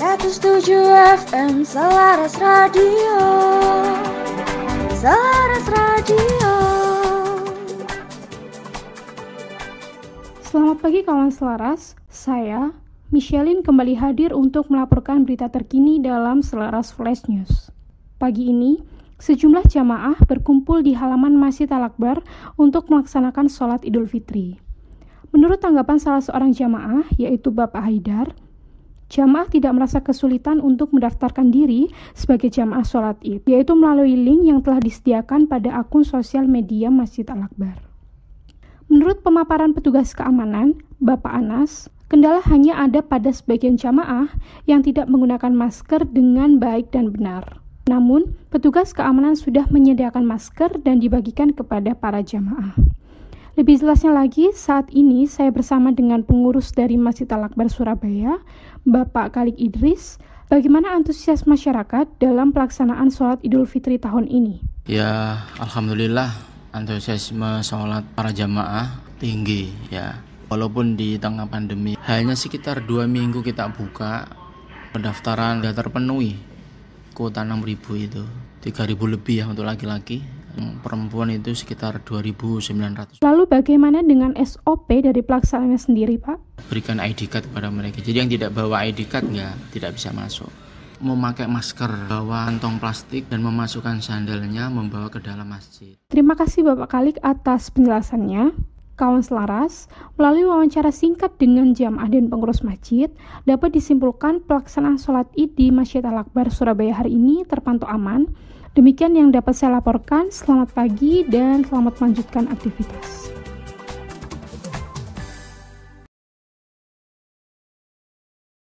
107 FM Selaras Radio Selaras Radio Selamat pagi kawan selaras, saya Michelin kembali hadir untuk melaporkan berita terkini dalam Selaras Flash News. Pagi ini, sejumlah jamaah berkumpul di halaman Masjid Al-Akbar untuk melaksanakan sholat Idul Fitri. Menurut tanggapan salah seorang jamaah, yaitu Bapak Haidar, jamaah tidak merasa kesulitan untuk mendaftarkan diri sebagai jamaah sholat id, yaitu melalui link yang telah disediakan pada akun sosial media Masjid Al-Akbar. Menurut pemaparan petugas keamanan, Bapak Anas, kendala hanya ada pada sebagian jamaah yang tidak menggunakan masker dengan baik dan benar. Namun, petugas keamanan sudah menyediakan masker dan dibagikan kepada para jamaah. Lebih jelasnya lagi, saat ini saya bersama dengan pengurus dari Masjid Al-Akbar Surabaya, Bapak Kalik Idris. Bagaimana antusias masyarakat dalam pelaksanaan sholat Idul Fitri tahun ini? Ya, Alhamdulillah antusiasme sholat para jamaah tinggi ya. Walaupun di tengah pandemi, hanya sekitar dua minggu kita buka, pendaftaran sudah terpenuhi. Kuota 6000 itu, 3000 lebih ya untuk laki-laki, perempuan itu sekitar 2.900. Lalu bagaimana dengan SOP dari pelaksanaannya sendiri, Pak? Berikan ID card kepada mereka. Jadi yang tidak bawa ID card nggak tidak bisa masuk. Memakai masker, bawa kantong plastik dan memasukkan sandalnya membawa ke dalam masjid. Terima kasih Bapak Kalik atas penjelasannya. Kawan selaras, melalui wawancara singkat dengan jamaah dan pengurus masjid, dapat disimpulkan pelaksanaan sholat id di Masjid Al-Akbar Surabaya hari ini terpantau aman, Demikian yang dapat saya laporkan. Selamat pagi dan selamat melanjutkan aktivitas.